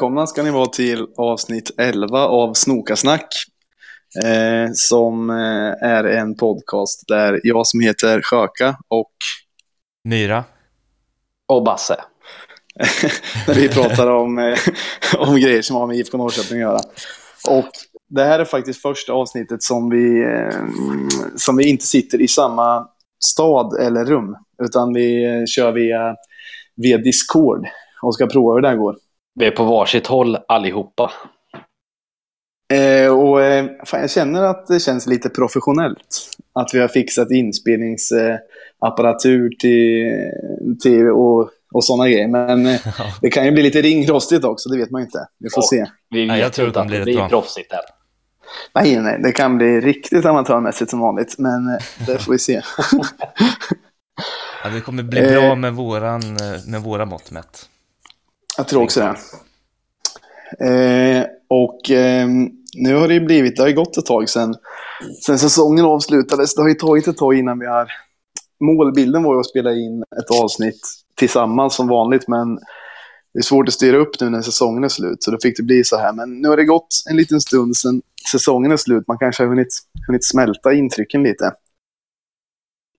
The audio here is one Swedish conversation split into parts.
välkomna ska ni vara till avsnitt 11 av Snokasnack. Eh, som eh, är en podcast där jag som heter Sjöka och Myra. Och Basse. där vi pratar om, eh, om grejer som har med IFK Norrköping att göra. Och det här är faktiskt första avsnittet som vi, eh, som vi inte sitter i samma stad eller rum. Utan vi kör via, via Discord och ska prova hur det här går. Vi är på varsitt håll allihopa. Eh, och eh, fan, jag känner att det känns lite professionellt. Att vi har fixat inspelningsapparatur till, till och, och sådana grejer. Men eh, det kan ju bli lite ringrostigt också, det vet man ju inte. Vi får Och se. Vi Nej, jag tror inte att det blir bra. proffsigt än. Nej, nej, det kan bli riktigt amatörmässigt som vanligt. Men eh, det får vi se. Ja, det kommer bli bra med, våran, eh, med våra mått mätt. Jag tror också det. Eh, och eh, nu har det ju blivit, det har ju gått ett tag sedan, sedan säsongen avslutades. Det har ju tagit ett tag innan vi har... Målbilden var ju att spela in ett avsnitt tillsammans som vanligt, men det är svårt att styra upp nu när säsongen är slut, så då fick det bli så här. Men nu har det gått en liten stund sedan säsongen är slut. Man kanske har hunnit, hunnit smälta intrycken lite.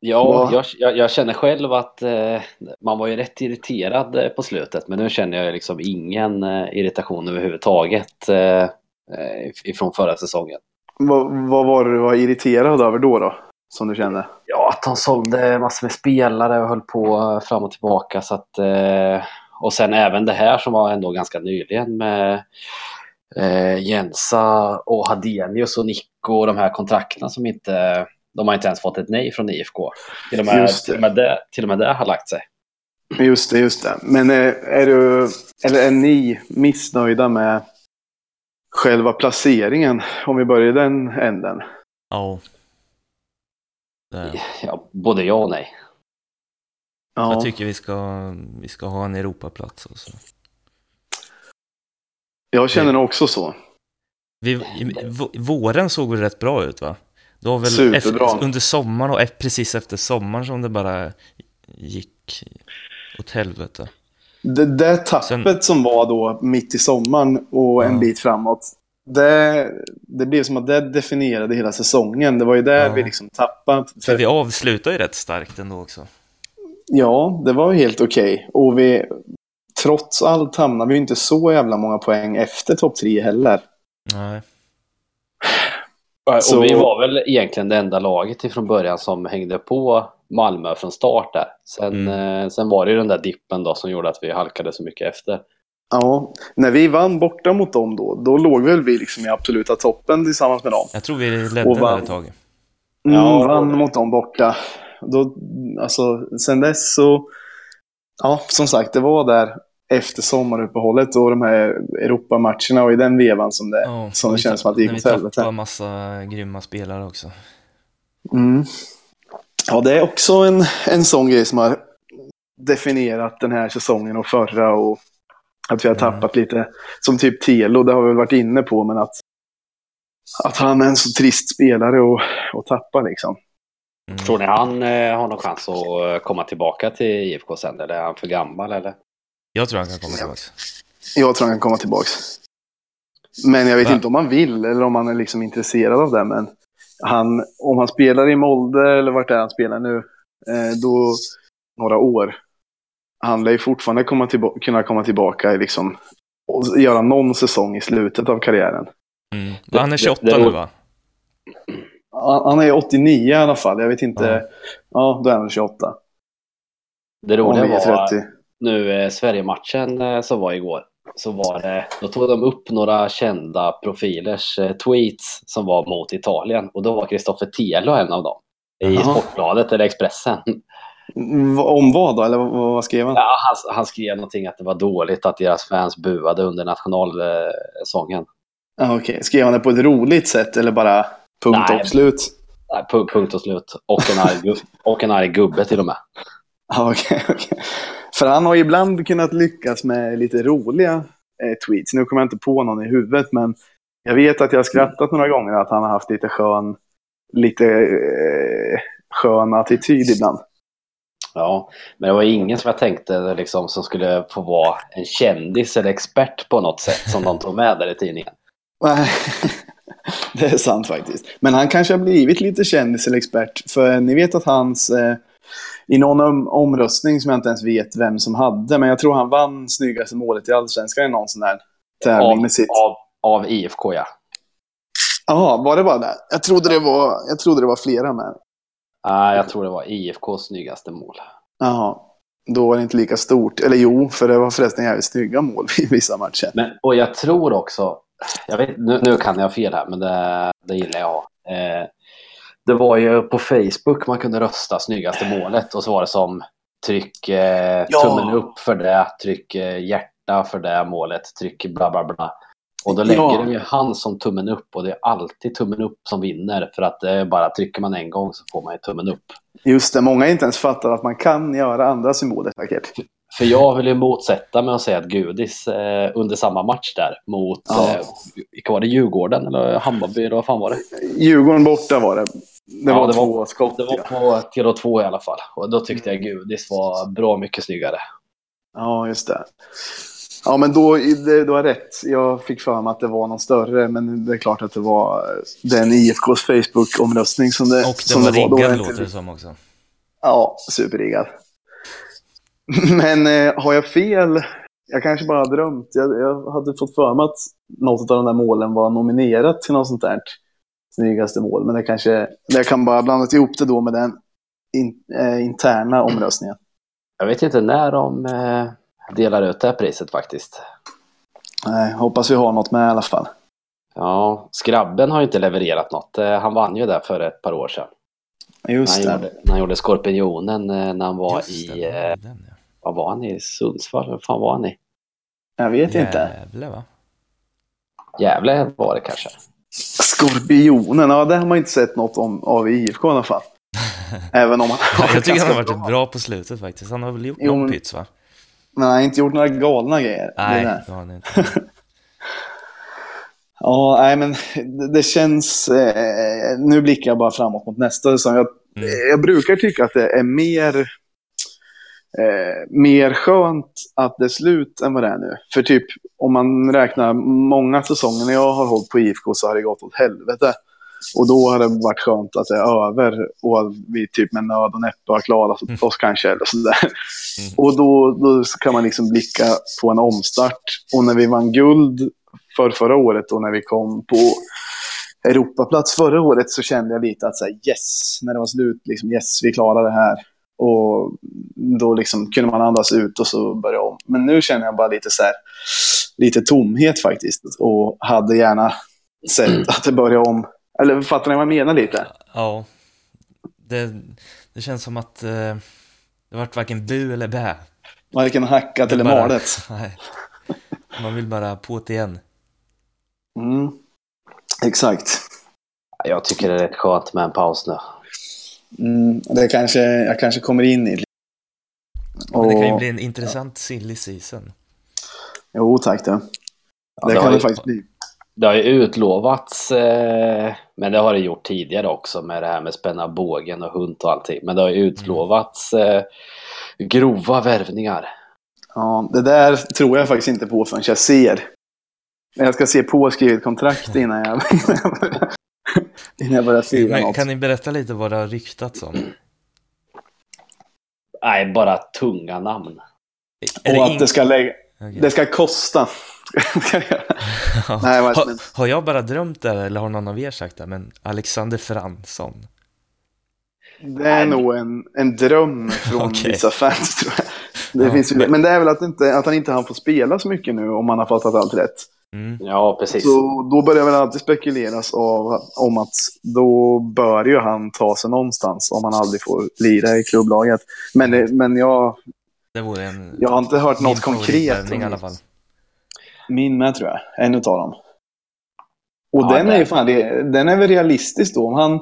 Ja, jag, jag, jag känner själv att eh, man var ju rätt irriterad eh, på slutet. Men nu känner jag liksom ingen eh, irritation överhuvudtaget eh, eh, ifrån förra säsongen. Vad, vad var det du var irriterad över då, då? Som du kände? Ja, att de sålde massor med spelare och höll på eh, fram och tillbaka. Så att, och sen även det här som var ändå ganska nyligen med Jensa och Hadenius och Nico och de här kontrakten som inte... De har inte ens fått ett nej från IFK. Till och med, till och med, det, till och med det har lagt sig. Just det, just det. Men eh, är du, eller är ni missnöjda med själva placeringen? Om vi börjar i den änden. Ja. Ja, både ja och nej. Ja, Jag tycker vi ska, vi ska ha en Europaplats. Alltså. jag känner nog också så. Vi, våren såg väl rätt bra ut va? Det var väl efter, under sommaren och precis efter sommaren som det bara gick åt helvete. Det där tappet Sen- som var då mitt i sommaren och en Ja. bit framåt. Det, det blev som att det definierade hela säsongen. Det var ju där Ja. vi liksom tappade. För vi avslutar ju rätt starkt ändå också. Ja, det var helt okej. Och vi, trots allt hamnade vi inte så jävla många poäng efter topp tre heller. Nej. Så- Och vi var väl egentligen det enda laget ifrån början som hängde på Malmö från start där. Sen, Mm. eh, sen var det ju den där dippen då som gjorde att vi halkade så mycket efter. Ja, när vi vann borta mot dem då, då låg väl vi liksom i absoluta toppen tillsammans med dem. Jag tror vi ledde där vann. ett tag. Mm, Ja. vann mot dem borta. Då, alltså, sen dess så... Ja, som sagt, det var där efter sommaruppehållet och de här Europamatcherna och i den vevan som det, Ja, som det vi känns som att det gick åt Vi helvete. tappade massa grymma spelare också. Mm. Ja, det är också en, en sån grej som har definierat den här säsongen och förra och att vi har Mm. tappat lite. Som typ Telo, det har vi väl varit inne på, men att, att han är en så trist spelare och, och tappa liksom. Mm. Tror ni han eh, har någon chans att eh, komma tillbaka till IFK sen? Eller är han för gammal eller? Jag tror han kan komma tillbaka. Jag tror han kan komma tillbaks. Men jag vet Va? inte om han vill eller om han är liksom intresserad av det. Men han, om han spelar i Molde eller vart är han spelar nu, eh, då några år. Han lär ju fortfarande komma tillba- kunna komma tillbaka i liksom, och göra någon säsong i slutet av karriären. Mm. Han är 28 det- det- nu va? Han, han är 89 i alla fall. Jag vet inte. Ja. Ja, då är han 28. Det Om roliga var 30. Nu eh, Sverige-matchen eh, som var igår. Så var det, då tog de upp några kända profilers eh, tweets som var mot Italien. Och då var Kristoffer Telo en av dem. I Jaha. Sportbladet eller Expressen. Mm, Om vad då? Eller vad, skrev han? Ja, han, han skrev någonting att det var dåligt att deras fans buade under nationalsången. Okej. Skrev han det på ett roligt sätt eller bara punkt Nej. och slut? Nej, pu- punkt och slut. Och en arg, och en arg gubbe till och med. Ja, okej, okej. För han har ibland kunnat lyckas med lite roliga eh, tweets. Nu kommer jag inte på någon i huvudet, men jag vet att jag har skrattat några gånger att han har haft lite skön, lite eh, skön attityd ibland. Ja, men det var ingen som jag tänkte liksom, som skulle få vara en kändis eller expert på något sätt som de tog med där i tidningen. Nej, det är sant faktiskt. Men han kanske har blivit lite kändis eller expert. För ni vet att hans... Eh, I någon om, omröstning som jag inte ens vet vem som hade. Men jag tror han vann snyggaste målet i Allsvenskan i någon sån där tävling Av, med sitt. av, av IFK, ja. Jaha, var det bara det? Jag trodde det var, jag trodde det var flera med. Ah, jag tror det var IFKs snyggaste mål. Jaha. Då var det inte lika stort. Eller jo, för det var förresten jävligt snygga mål i vissa matcher. Men, och jag tror också, jag vet, nu, nu kan jag fel här, men det, det gillar jag. Eh, det var ju på Facebook man kunde rösta snyggaste målet och så var det som tryck eh, Ja. tummen upp för det, tryck eh, hjärta för det målet, tryck bla bla bla. Och då lägger Ja. de ju han som tummen upp och det är alltid tummen upp som vinner för att är bara trycker man en gång så får man ju tummen upp. Just det, många inte ens fattat att man kan göra andra symboler säkert. För jag vill ju motsätta mig och säga att Gudis eh, under samma match där mot, Ja. eh, vilka var det, Djurgården eller Hammarby eller vad fan var det? Djurgården borta var det. Det Ja, var det var- två skott. Det var ja. på till och två i alla fall. Och då tyckte jag Gudis var bra mycket snyggare. Ja, just det. Ja, men då, det, du har rätt. Jag fick för mig att det var någon större, men det är klart att det var den IFKs Facebook-omröstning som det, Och det som var det var. Då riggad låter det som också. Ja, superriggad. Men eh, har jag fel? Jag kanske bara har drömt. Jag, jag hade fått för mig att något av de där målen var nominerat till något sånt där snyggaste mål. Men det kanske, jag kan bara blandat ihop det då med den in, eh, interna omröstningen. Jag vet inte när de eh, delar ut det här priset faktiskt. Nej, hoppas vi har något med i alla fall. Ja, Skrabben har ju inte levererat något. Eh, Han vann ju där för ett par år sedan. När Just han, det. gjorde, när han gjorde Skorpionen eh, när han var Just i... det, eh, den, ja. Vad var han i? Sundsvall? Vad fan var han i? Jag vet inte. Gävle va? Gävle var det kanske. Skorpionen, ja det har man inte sett något om av i IFK i alla fall. Även om han har Jag tycker han har varit bra på slutet faktiskt. Han har väl gjort Jo, någon pyts va? Men han har inte gjort några galna grejer. Nej, det. det har han inte. Ja, nej men det, det känns... Eh, nu blickar jag bara framåt mot nästa säsong. Jag, Mm. jag brukar tycka att det är mer, eh, mer skönt att det är slut än vad det är nu. För typ, om man räknar många säsonger när jag har hållit på IFK så har det gått åt helvete. Och då har det varit skönt att det är över och att vi typ med nöd och näppe har klarat oss kanske. Eller sådär. Mm. Och då, då kan man liksom blicka på en omstart. Och när vi vann guld för förra året och när vi kom på Europaplats förra året så kände jag lite att så här, yes, när det var slut, liksom, yes, vi klarar det här. Och då liksom kunde man andas ut och så börja om. Men nu känner jag bara lite så här, lite tomhet faktiskt. Och hade gärna sett att det började om. Eller fattar ni vad jag menar lite? Ja. Det, det känns som att eh, det vart varken bu eller bä. Varken hackat eller bara- malet. Nej. Man vill bara på det igen. Mm. Exakt. Jag tycker det är rätt skönt med en paus nu. Mm, det kanske, jag kanske kommer in i. Men det kan ju Och- bli en intressant silly season. Jo, tack det. Ja, det det har kan ju- det faktiskt bli. Det har ju utlovats, eh, men det har det gjort tidigare också med det här med spänna bågen och hund och allting. Men det har ju utlovats eh, grova värvningar. Ja, det där tror jag faktiskt inte på förrän jag ser. Jag ska se påskrivet kontrakt innan jag, innan jag innan jag börjar skriva Men något. kan ni berätta lite vad det har ryktats om? Nej, bara tunga namn. Är Och att det ska, lägga, Okej. det ska kosta. Nej, har, har jag bara drömt det eller har någon av er sagt det? Men Alexander Fransson. det är nog en, en dröm från Okej. vissa fans tror jag. Det Ja, finns ju, men- men det är väl att, inte, att han inte han får spela så mycket nu om man har fattat allt rätt. Mm. Ja, precis. Så då börjar väl alltid spekuleras av, om att då bör ju han ta sig någonstans om han aldrig får lira i klubblaget. Men, det- men jag, Det vore en... jag har inte hört min något konkret. i alla fall. Min med tror jag, en utav dem. Och Ja, den det- är ju fan, det, den är väl realistisk då. Om han,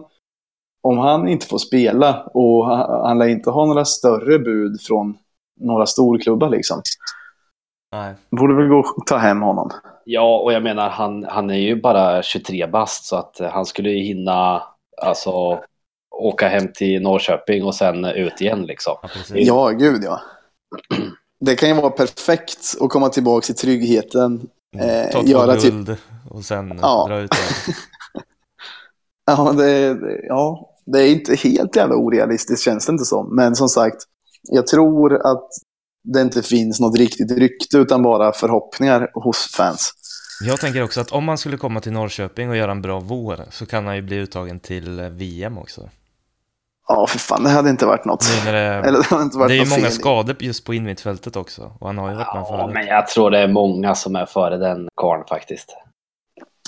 om han inte får spela och han, han lär inte ha några större bud från några storklubbar liksom. Nej. Borde väl gå och ta hem honom. Ja, och jag menar han, han är ju bara 23 bast så att eh, han skulle ju hinna alltså åka hem till Norrköping och sen ut igen liksom. Ja. Ja, gud ja. Det kan ju vara perfekt att komma tillbaka till tryggheten. Mm. Ta Eh, två göra typ- guld och sen Ja. dra ut igen. Ja, det, det- ja, det är inte helt jävla orealistiskt känns det inte som. Men som sagt, jag tror att det inte finns något riktigt rykte utan bara förhoppningar hos fans. Jag tänker också att om man skulle komma till Norrköping och göra en bra vår så kan han ju bli uttagen till eh, VM också. Ja, för fan, det hade inte varit något. Det, Eller det hade inte varit det är ju många fel. skador just på innermittfältet också. Och han har ju varit med Ja, förut. men jag tror det är många som är före den karln faktiskt.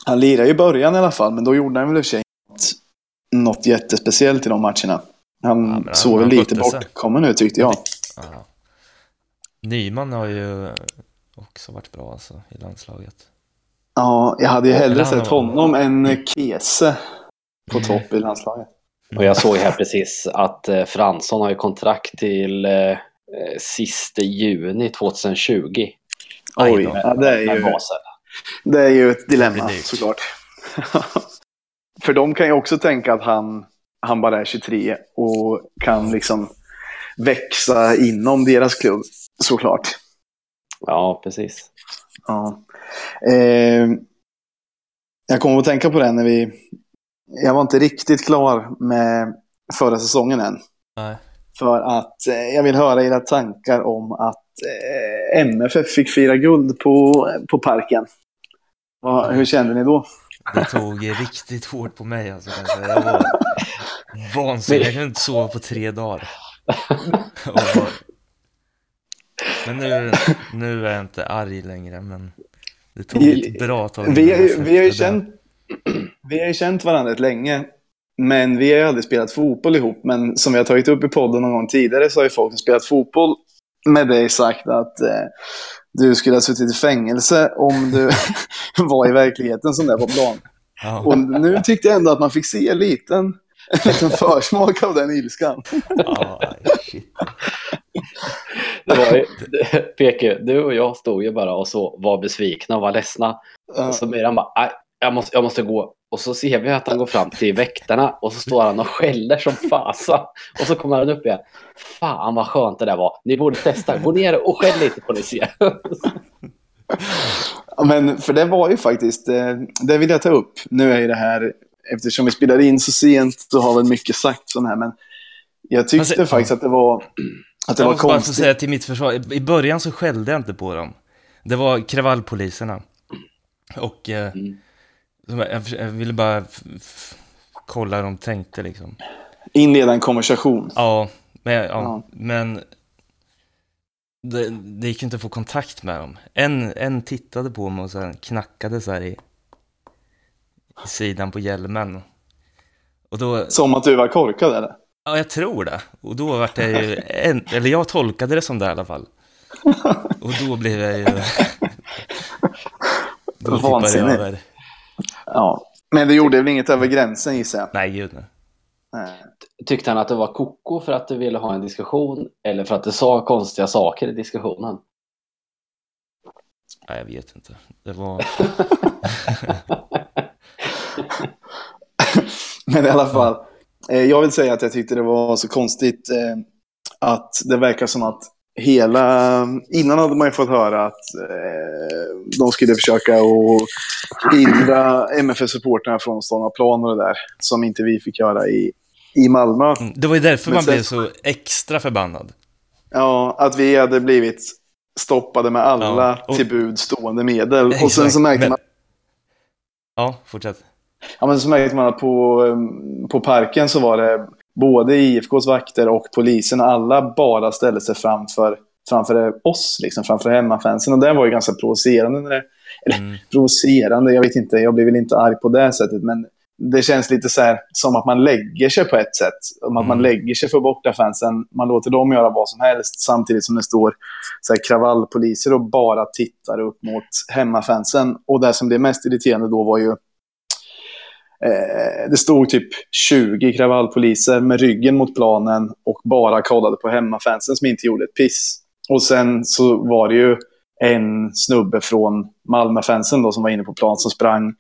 Han lirade ju i början i alla fall, men då gjorde han väl i och för sig något, jättespeciellt i de matcherna. Han han- såg väl han lite bortkommen ut tyckte jag. Ja. Nyman har ju också varit bra alltså i landslaget. Ja, jag hade ju hellre sett honom än Kese på Mm. topp i landslaget. Och jag såg här precis att eh, Fransson har ju kontrakt till eh, eh, sista juni 2020. Aj Oj, då. ja, det, är ju, det är ju ett dilemma såklart. För de kan ju också tänka att han, han bara är 23 och kan liksom växa inom deras klubb, såklart. Ja, precis. Ja. Eh, jag kommer att tänka på det när vi... Jag var inte riktigt klar med förra säsongen än. Nej. För att eh, jag vill höra era tankar om att eh, MFF fick fira guld på, på parken. Va, hur kände ni då? Det tog riktigt hårt på mig alltså. jag var vansinnig. Jag kunde inte sova på tre dagar. Och Men nu, nu är jag inte arg längre. Men det tog ett bra tag. Vi, vi, har ju känt, vi har ju känt varandra länge. Men vi har ju aldrig spelat fotboll ihop. Men som vi har tagit upp i podden någon gång tidigare så har ju folk som spelat fotboll med dig sagt att eh, du skulle ha suttit i fängelse om du var i verkligheten som det på plan. Ja. Och nu tyckte jag ändå att man fick se en liten, en liten försmak av den ilskan. Ja, shit. Det var ju, Peke, du och jag stod ju bara och så var besvikna och var ledsna. Och så Myran bara, "Aj, jag måste, jag måste gå. Och så ser vi att han går fram till väktarna och så står han och skäller som fasan. Och så kommer han upp igen. Fan vad skönt det där var. Ni borde testa. Gå ner och skäll lite på ni ser. Ja, Men för det var ju faktiskt, eh, det vill jag ta upp. Nu är ju det här, eftersom vi spelar in så sent så har väl mycket sagt sån här, men jag tyckte Alltså, faktiskt att det var, att det Jag var måste bara få säga till mitt försvar, i början så skällde jag inte på dem. Det var kravallpoliserna. Och eh, Mm. jag, ville bara kolla hur de tänkte liksom. Inleda en konversation. Ja, men, ja, Ja. men det, det gick ju inte att få kontakt med dem. En, en tittade på mig och sen knackade så här i, i sidan på hjälmen. Och då, Som att du var korkad eller? Ja jag tror det. Och då var det ju, en, eller jag tolkade det som det i alla fall. Och då blev jag ju... Då tippade jag Vansinnig. över. Ja. Men det gjorde väl inget över gränsen gissar jag. Nej, gud nej. Tyckte han att det var koko för att du ville ha en diskussion eller för att du sa konstiga saker i diskussionen? Nej, jag vet inte. Det var... Men i alla fall, jag vill säga att jag tyckte det var så konstigt eh, att det verkar som att hela... Innan hade man ju fått höra att eh, de skulle försöka att hindra MFF-supporterna från att storma plan och det där, som inte vi fick göra i, i Malmö. Mm, Det var ju därför Men man sen- blev så extra förbannad. Ja, att vi hade blivit stoppade med alla Ja, och- till bud stående medel. Och sen Exakt, så märkte men- man Ja, fortsätt. Ja, men så märkte man att på, um, på parken så var det både IFKs vakter och polisen, alla bara ställde sig framför, framför oss, liksom, framför hemmafansen. Och det var ju ganska provocerande. När det, Mm. provocerande, jag vet inte, jag blir väl inte arg på det sättet, men det känns lite så här som att man lägger sig på ett sätt. Om att man Mm. lägger sig för bortafansen, man låter dem göra vad som helst samtidigt som det står så här kravallpoliser och bara tittar upp mot hemmafansen. Och det som blev mest irriterande då var ju det stod typ 20 kravallpoliser med ryggen mot planen och bara kollade på hemmafansen som inte gjorde ett piss. Och sen så var det ju en snubbe från Malmöfansen då som var inne på plan som sprang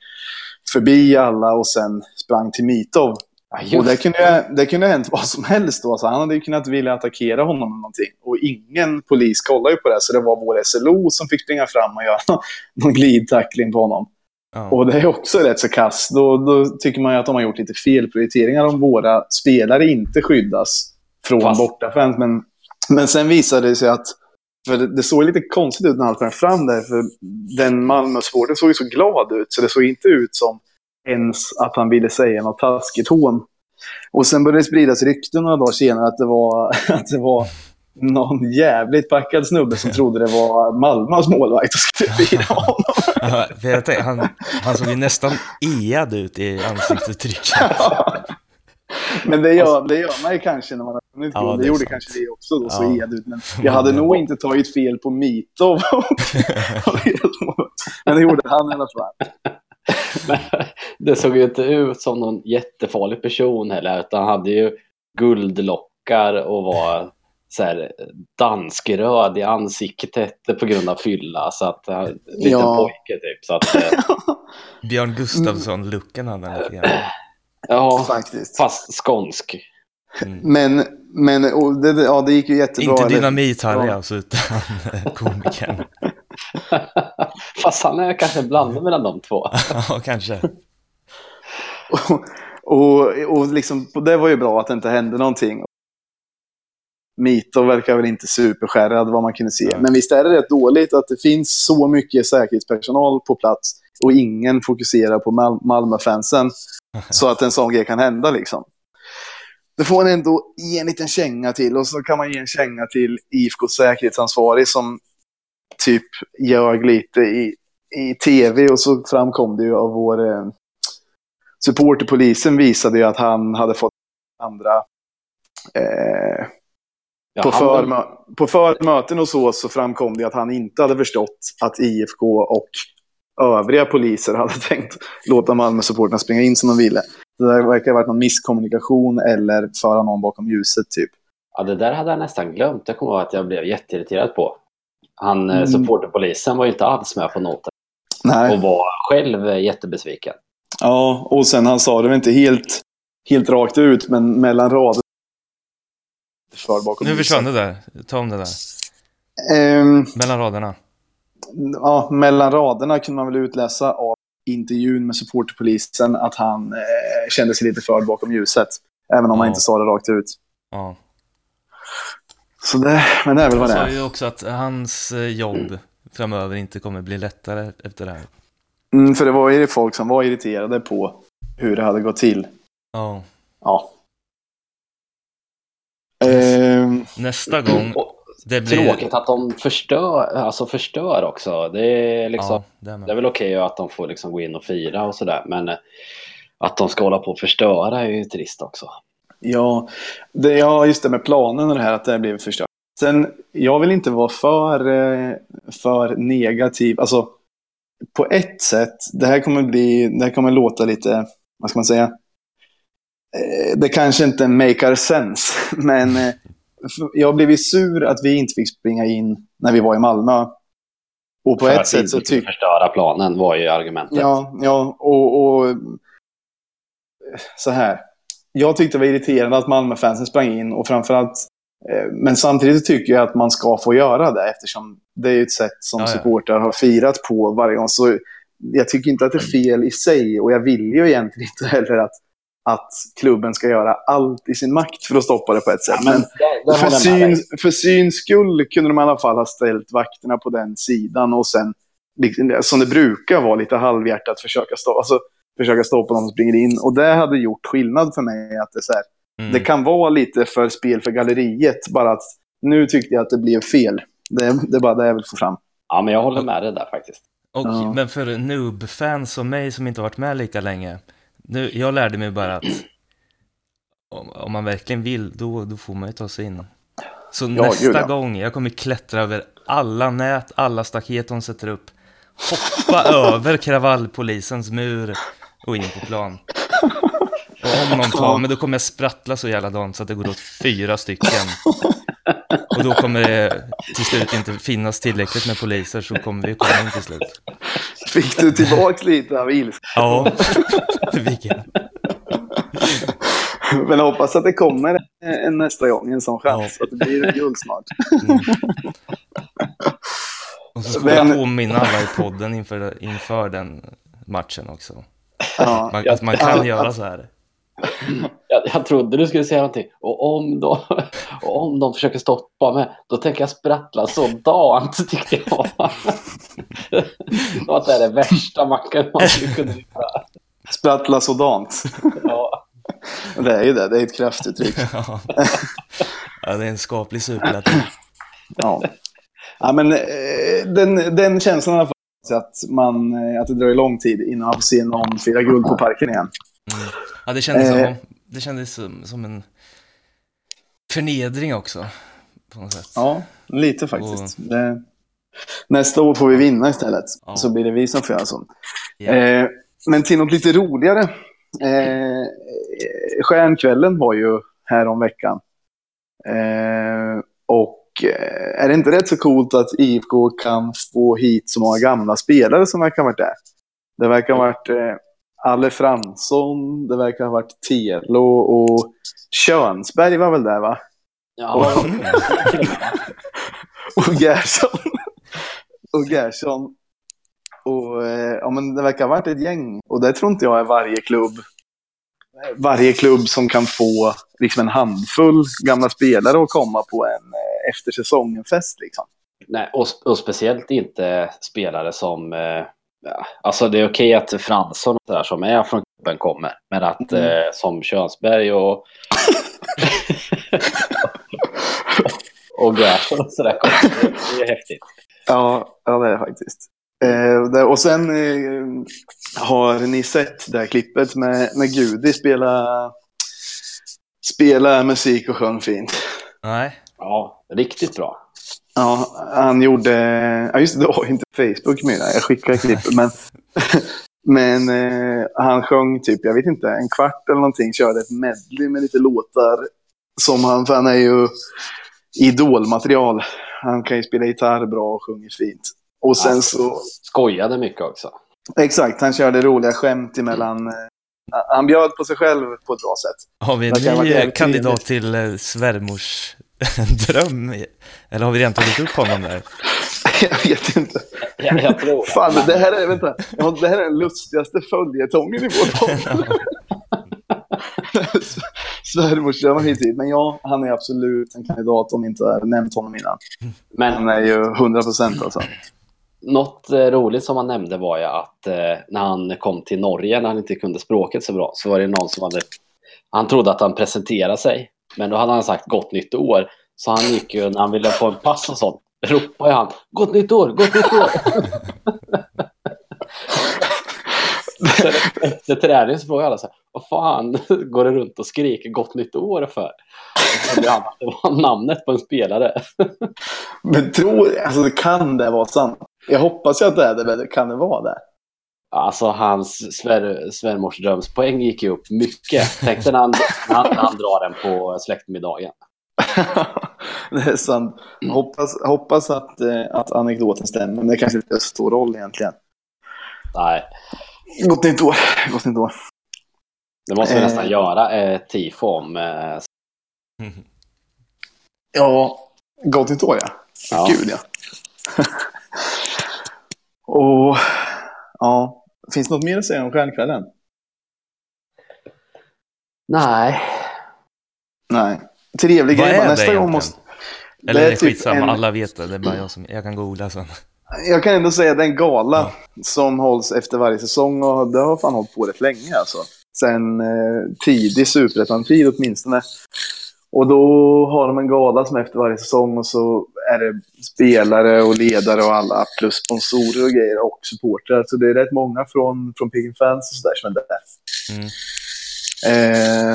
förbi alla och sen sprang till Mitov Ja, Och det kunde, det kunde ha hänt vad som helst då. Så han hade ju kunnat vilja attackera honom eller någonting. Och ingen polis kollade ju på det. Så det var vår SLO som fick springa fram och göra någon glidtackling på honom. Ja. Och det är också rätt så kass. Då, då tycker man ju att de har gjort lite felprioriteringar om våra spelare inte skyddas från Fast- bortafans. Men, men sen visade det sig att för det, det såg lite konstigt ut när han sprang fram där. För den Malmö-sporten såg ju så glad ut. Så det såg inte ut som ens att han ville säga något taskigt hån. Och sen började det spridas rykten några dagar senare att det var, att det var någon jävligt packad snubbe som trodde det var Malmös målvakt och skulle fira honom. Ja, för jag tänkte, han, han såg ju nästan ead ut i ansiktsuttrycket. Men det gör, det gör man ju kanske när man har vunnit Ja, guld. det gjorde sant. kanske det också då, så Ja. ed ut. Men jag hade nog inte tagit fel på Mitov. Men det gjorde han i alla fall. Men det såg ju inte ut som någon jättefarlig person heller, utan han hade ju guldlockar och var så här danskröd i ansiktet på grund av fylla. Så att, han- liten Ja. pojke typ. Så att, eh, Björn Gustafsson-looken hade han lite grann. ja, Faktiskt. fast skånsk. Mm. Men, men och det, ja, det gick ju jättebra. Inte Dynamit-Harry Ja. alltså, utan komikern. fast han är kanske blandning mellan de två. Ja, kanske. Och, och, och liksom, det var ju bra att det inte hände någonting. Mito verkar väl inte superskärrad vad man kunde se. Nej. Men visst är det rätt dåligt att det finns så mycket säkerhetspersonal på plats och ingen fokuserar på Mal Malmö-fansen. Så att en sån grej kan hända liksom. Det får man ändå ge en liten känga till och så kan man ge en känga till IFKs säkerhetsansvarig som typ ljög lite i, i tv och så framkom det ju av vår eh, supporterpolisen visade ju att han hade fått andra eh, Ja, på, förmöten och så, så framkom det att han inte hade förstått att IFK och övriga poliser hade tänkt låta Malmö-supporterna springa in som de ville. Det där verkar ha varit någon misskommunikation eller föra någon bakom ljuset typ. Ja, det där hade jag nästan glömt. Det kommer jag ihåg att jag blev jätteirriterad på. Han, Mm. mm. supporterpolisen var ju inte alls med på noten Nej. och var själv eh, jättebesviken. Ja, och sen han sa det väl inte helt, helt rakt ut, men mellan rader. För bakom Nu försvann det där. Ta om det där. Ehm, Mellan raderna. ja, mellan raderna kunde man väl utläsa av intervjun med supporterpolisen att han eh, kände sig lite förd bakom ljuset. Även om han Ja. inte sa det rakt ut. Ja. Så det, men det är väl Han vad det sa är. ju också att hans eh, jobb framöver inte kommer bli lättare efter det här. Mm, för det var ju folk som var irriterade på hur det hade gått till. Ja. Ja. Ehm, Nästa gång det blir... Tråkigt att de förstör, alltså förstör också. Det är, liksom, Ja, det är väl okej att de får liksom gå in och fira och sådär. Men eh, att de ska hålla på och förstöra är ju trist också. Ja, det, ja, just det med planen och det här att det blev förstört. Sen, jag vill inte vara för, eh, för negativ. Alltså, på ett sätt, det här kommer bli, det här kommer låta lite, vad ska man säga? Eh, Det kanske inte makar sense, men eh, jag blev ju sur att vi inte fick springa in när vi var i Malmö. Och på För ett sätt så tycker förstöra planen var ju argumentet. Ja, ja och, och så här. Jag tyckte det var irriterande att Malmöfansen sprang in och framförallt eh, men samtidigt tycker jag att man ska få göra det eftersom det är ett sätt som ja. supportrar har firat på varje gång. Så jag tycker inte att det är fel i sig och jag vill ju egentligen inte heller att, att klubben ska göra allt i sin makt för att stoppa det på ett sätt. men men det för, håller jag med syn, dig. för syns skull kunde de i alla fall ha ställt vakterna på den sidan och sen, liksom, som det brukar vara, lite halvhjärtat försöka stoppa, alltså, försöka stoppa dem som springer in. Och det hade gjort skillnad för mig. Att det, så här, Mm. det kan vara lite för spel för galleriet, bara att nu tyckte jag att det blev fel. Det, det är bara det jag vill få fram. Ja, men jag håller med dig där faktiskt. Och, Ja. Men för noob-fans som mig som inte har varit med lika länge. Nu, jag lärde mig bara att om, om man verkligen vill, då, då får man ju ta sig in. Så gud, nästa ja. gång, jag kommer klättra över alla nät, alla staket de sätter upp. Hoppa över kravallpolisens mur och in på plan. Och om någon tar mig, då kommer jag sprattla så jävla dagen så att det går åt fyra stycken. Och då kommer det till slut inte finnas tillräckligt med poliser så kommer vi komma in till slut. Fick du tillbaka lite av ilska? Ja, vilken. Men jag hoppas att det kommer en nästa gång, en sån chans. Att det blir guld snart. Mm. Och så Men- jag påminna alla i podden inför, inför den matchen också. Ja. Man, att man kan göra så här. Jag, jag trodde du skulle säga någonting. Och om, de, och om de försöker stoppa mig, då tänker jag sprattla sådant, tyckte jag. Som att det är det värsta man kan man skulle kunna göra. Sprattla sådant. Ja. Det är ju det, det är ett kraftuttryck. Ja. ja, det är en skaplig superlativ. Ja. Ja, men, eh, den, den känslan har fått att, man, eh, att det dröjer lång tid innan man får se någon fira guld på parken igen. Mm. Ja, det kändes, Eh. som, det kändes som, som en förnedring också. På något sätt. Ja, lite faktiskt. Det, nästa år får vi vinna istället. Ja. Så blir det vi som får göra så. Ja. Eh, men till något lite roligare. Eh, stjärnkvällen var ju här om veckan. Eh, och eh, är det inte rätt så coolt att IFK kan få hit så många gamla spelare som verkar ha varit där? Det verkar ha varit eh, Alle Fransson, det verkar ha varit Telo och Könsberg var väl där va? Ja, och Gerson. och Gerson. Och eh, ja, men det verkar ha varit ett gäng. Och det tror inte jag är varje klubb. Varje klubb som kan få liksom en handfull gamla spelare att komma på en eh, efter säsongen-fest. Liksom. Nej, och, och speciellt inte spelare som... Eh, ja, alltså det är okej att Fransson och sådär som är från klubben kommer. Men att Mm. eh, som Könsberg och... och Gerson och sådär kommer. Det, det är häftigt. Ja, ja, det är det faktiskt. Eh, och sen eh, har ni sett det här klippet med när Gudi spelar, spelar musik och sjöng fint. Nej, Ja, riktigt bra. Ja, han gjorde... Ja, just det, var inte Facebook med. Jag skickade klippet. Men, men eh, han sjöng typ, jag vet inte, en kvart eller någonting. Körde ett medley med lite låtar. Som han, för han är ju idolmaterial. Han kan ju spela gitarr bra och sjunger fint. Och sen Ja. så... Skojade mycket också. Exakt, han körde roliga skämt emellan. eh, Han bjöd på sig själv på ett bra sätt. har vi en ny eh, kandidat till eh, svärmors dröm? Eller har vi redan tagit upp honom där? Jag vet inte. Jag, jag tror det. Fan, det här är, vänta, det här är den lustigaste följetongen i vår podd. Svärmorsdrömmar hit dit. Men ja, han är absolut en kandidat om inte jag nämnt honom innan. Men Han är ju 100 procent alltså. Något eh, roligt som han nämnde var ju att eh, när han kom till Norge, när han inte kunde språket så bra, så var det någon som hade... Han trodde att han presenterade sig, men då hade han sagt gott nytt år. Så han gick ju, när han ville få en pass och sånt, ropade han gott nytt år, gott nytt år. Så Efter träningen så frågade alla så här, vad fan går det runt och skriker gott nytt år för? Det var namnet på en spelare. Men tror, alltså kan det vara sant? Jag hoppas ju att det är det, men kan det vara det? Alltså hans svär, svärmorsdrömspoäng gick ju upp mycket. Tänk när han, han, han drar den på släktmiddagen. det är sant. Hoppas, hoppas att, eh, att anekdoten stämmer, men det kanske inte spelar så stor roll egentligen. Nej, Gott nytt år. Gott nytt år. det måste vi Eh. nästan göra ett tifo om. eh, Mm. Ja, gott nytt år ja. Ja. Gud ja. Och ja, finns det något mer att säga om stjärnkvällen? Nej, Nej. Trevlig Vad grej. är bara. det Nästa gång måste... Eller Det är det är typ skitsamma, en- alla vet det. Det är bara jag som, jag kan googla sen. Jag kan ändå säga att det är en gala som hålls efter varje säsong och det har fan hållit på rätt länge alltså. Sen eh, tidig superettan-tid åtminstone. Och då har de en gala som efter varje säsong och så är det spelare och ledare och alla plus sponsorer och grejer och supportrar. Så det är rätt många från, från Peking Fans och sådär som är där. Mm. Eh,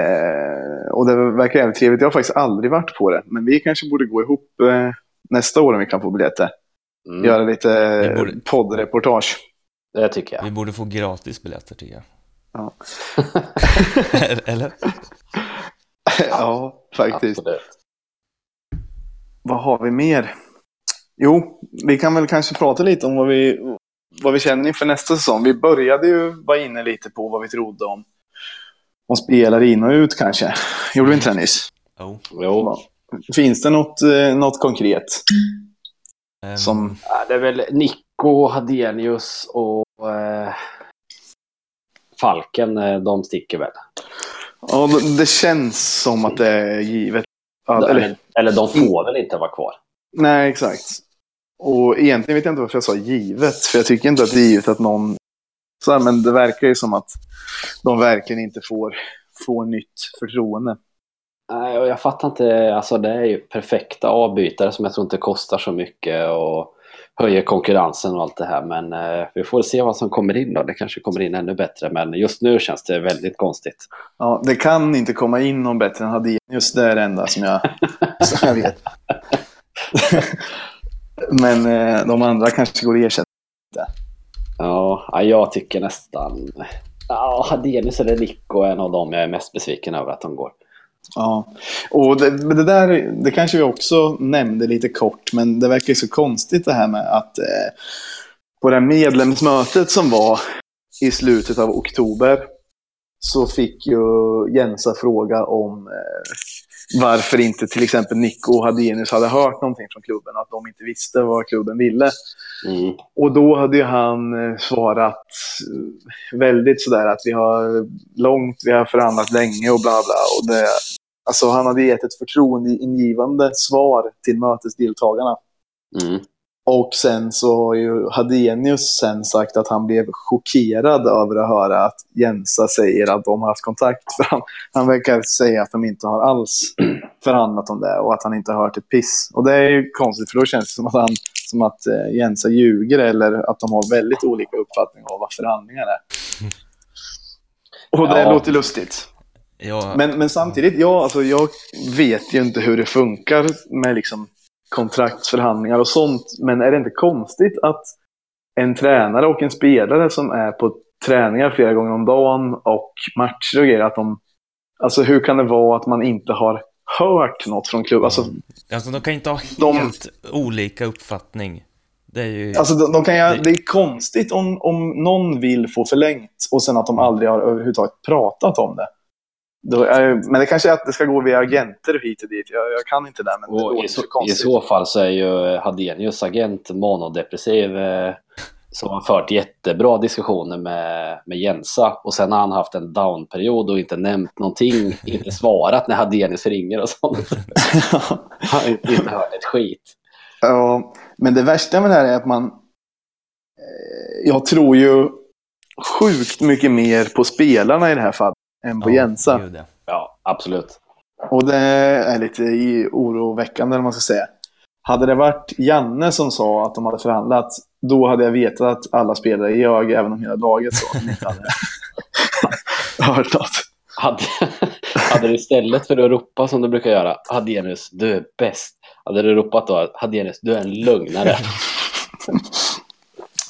eh, och det verkar jävligt trevligt. Jag har faktiskt aldrig varit på det. Men vi kanske borde gå ihop eh, nästa år om vi kan få biljetter. mm, Göra lite eh, borde- poddreportage. det tycker jag. Vi borde få gratis biljetter tycker jag. Ja. Eller? ja, faktiskt. Absolut. Vad har vi mer? Jo, vi kan väl kanske prata lite om vad vi, vad vi känner inför nästa säsong. Vi började ju vara inne lite på vad vi trodde om, och spelar in och ut kanske. Gjorde vi inte det nyss? Oh. Jo. Finns det något, eh, något konkret? Ehm, Som- Ja, det är väl Nico, Hadenius och eh, Falken. eh, De sticker väl. Ja, det- känns som att det är givet. Eller, eller de får väl inte vara kvar. nej, exakt. Och egentligen vet jag inte varför jag sa givet. För jag tycker inte att det är givet att någon... Så här, men det verkar ju som att de verkligen inte får, får nytt förtroende. Nej, och jag fattar inte. Alltså det är ju perfekta avbytare som jag tror inte kostar så mycket och höjer konkurrensen och allt det här. Men eh, vi får se vad som kommer in då. Det kanske kommer in ännu bättre. Men just nu känns det väldigt konstigt. Ja, det kan inte komma in någon bättre än Hadenius. Det är det enda som jag, som jag vet. Men eh, de andra kanske går att ersätta. Ja, ja, jag tycker nästan... Ja, Hadenius eller Nico är en av dem jag är mest besviken över att de går. Ja, och det, det där det kanske vi också nämnde lite kort, men det verkar ju så konstigt det här med att eh, på det här medlemsmötet som var i slutet av oktober så fick ju Jensa fråga om eh, varför inte till exempel Nico och Hadenius hade hört någonting från klubben, att de inte visste vad klubben ville. Mm. Och då hade ju han eh, svarat eh, väldigt sådär att vi har långt, vi har förhandlat länge och bla bla. Och det, alltså han hade gett ett förtroendeingivande svar till mötesdeltagarna. Mm. Och sen så har ju Hadenius sen sagt att han blev chockerad över att höra att Jensa säger att de har haft kontakt. För han, han verkar säga att de inte har alls förhandlat om det och att han inte har hört ett piss. Och det är ju konstigt för då känns det som att, han, som att eh, Jensa ljuger eller att de har väldigt olika uppfattningar om vad förhandlingar är. Och det Ja. låter lustigt. ja, Men, men samtidigt, ja, alltså, jag vet ju inte hur det funkar med liksom, kontraktsförhandlingar och sånt. Men är det inte konstigt att en tränare och en spelare som är på träningar flera gånger om dagen och matcher och grejer, att de... Alltså hur kan det vara att man inte har hört något från klubben? Alltså, alltså de kan inte ha de- helt olika uppfattning. Det är ju... alltså de, de kan ju, Det- det är konstigt om, om någon vill få förlängt och sen att de aldrig har överhuvudtaget pratat om det. Då är, men det kanske är att det ska gå via agenter hit och dit. Jag, jag kan inte det, men det Och låter i, så, så I konstigt. så fall så är ju Hadenius agent monodepressiv eh, som har fört jättebra diskussioner med, med Jensa och sen har han haft en downperiod och inte nämnt någonting, inte svarat när Hadenius ringer och sånt. Han har inte inte hört ett skit. Ja, men det värsta med det här är att man... eh, Jag tror ju sjukt mycket mer på spelarna i det här fallet än på Ja, Jensa. ja. Absolut. Och det är lite oroväckande, eller man ska säga. Hade det varit Janne som sa att de hade förhandlat, då hade jag vetat att alla spelare ljög, även om hela laget sa att de inte hade hört något. Hade, hade du istället för att ropa som du brukar göra, Hadenius, du är bäst. Hade du ropat då, Hadenius, du är en lögnare.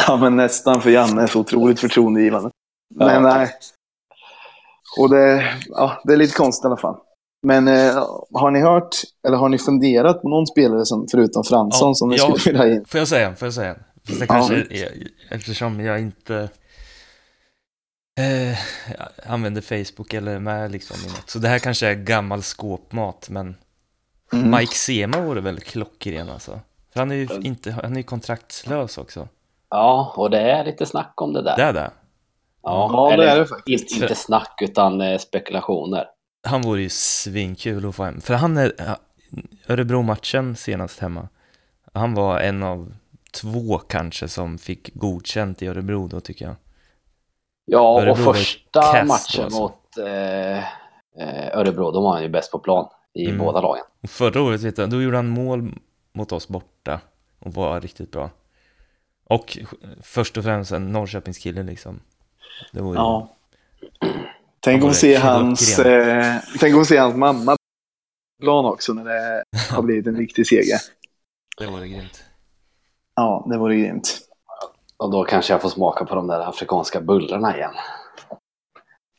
Ja, men nästan, för Janne är så otroligt förtroendegivande. Ja. Men nej. Och det, ja, det är lite konstigt i alla fall. Men eh, har ni hört, eller har ni funderat på någon spelare som, förutom Fransson Ja, som ni ja. skulle vilja in? Får jag säga? Får jag säga? Fast det Ja. kanske är, eftersom jag inte eh, använder Facebook eller med liksom något. Så det här kanske är gammal skåpmat, men Mm. Mike Sema vore väl klockren alltså. För han är ju inte, han är kontraktslös också. Ja, och det är lite snack om det där. Det är det. Ja, det eller är det faktiskt. Inte, inte snack utan eh, spekulationer. Han vore ju svinkul att få hem. För han är, ja, Örebro-matchen senast hemma, han var en av två kanske som fick godkänt i Örebro då tycker jag. Ja, Örebro och första matchen alltså. mot eh, eh, Örebro, då var han ju bäst på plan i Mm. båda lagen. Förra året, vet jag, då gjorde han mål mot oss borta och var riktigt bra. Och först och främst en Norrköpingskille liksom. Det Ja. Tänk Ja, att det se hans, eh, tänk att se hans mamma plan också när det har blivit en riktig seger. det vore grymt. Ja, det vore grymt. Och då kanske jag får smaka på de där afrikanska bullarna igen.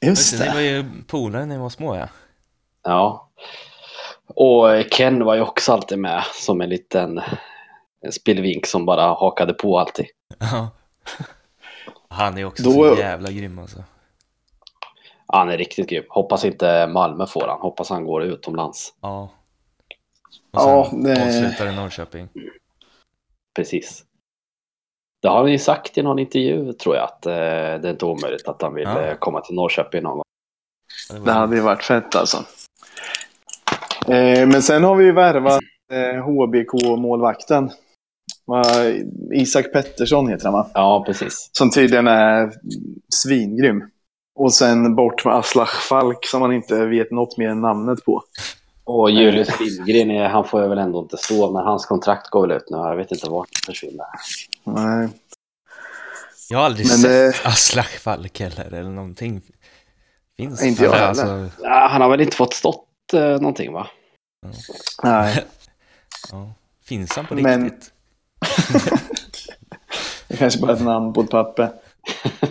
Just det. Ni var ju polare när ni var små ja. Ja. Och Ken var ju också alltid med som en liten en spillvink som bara hakade på alltid. Ja. Han är också Då- så jävla grym alltså. Han är riktigt grym. Hoppas inte Malmö får han. Hoppas han går utomlands. Ja. Och Ja, sen det- avslutar i Norrköping. Precis. Det har han ju sagt i någon intervju tror jag att eh, det är inte omöjligt att han vill Ja. eh, komma till Norrköping någon gång. Ja, var- Det hade ju varit fett alltså. Eh, men sen har vi ju värvat eh, HBK-målvakten. Isak Pettersson heter han va? Ja, precis. Som tydligen är svingrym. Och sen bort med Aslak Falk som man inte vet något mer än namnet på. Och Julius Lindgren, är, han får ju väl ändå inte stå, men hans kontrakt går väl ut nu. Jag vet inte vart det försvinner. Nej. Jag har aldrig Men sett Aslak Falk heller, eller någonting. Finns Inte jag Eller, heller. alltså, Ja, han har väl inte fått stått eh, någonting va? Nej. ja. Finns han på Men- riktigt? Det kanske bara är ett namn på ett papper.